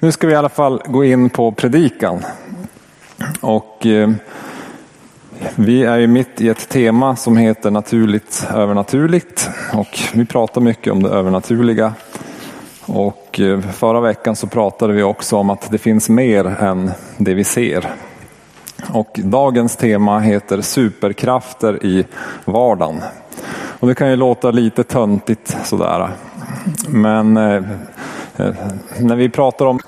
Nu ska vi i alla fall gå in på predikan. Och eh, vi är ju mitt i ett tema som heter naturligt övernaturligt. Och vi pratar mycket om det övernaturliga. Och eh, förra veckan så pratade vi också om att det finns mer än det vi ser. Och dagens tema heter superkrafter i vardagen. Och det kan ju låta lite töntigt sådär. Men eh, Eh, när vi pratar om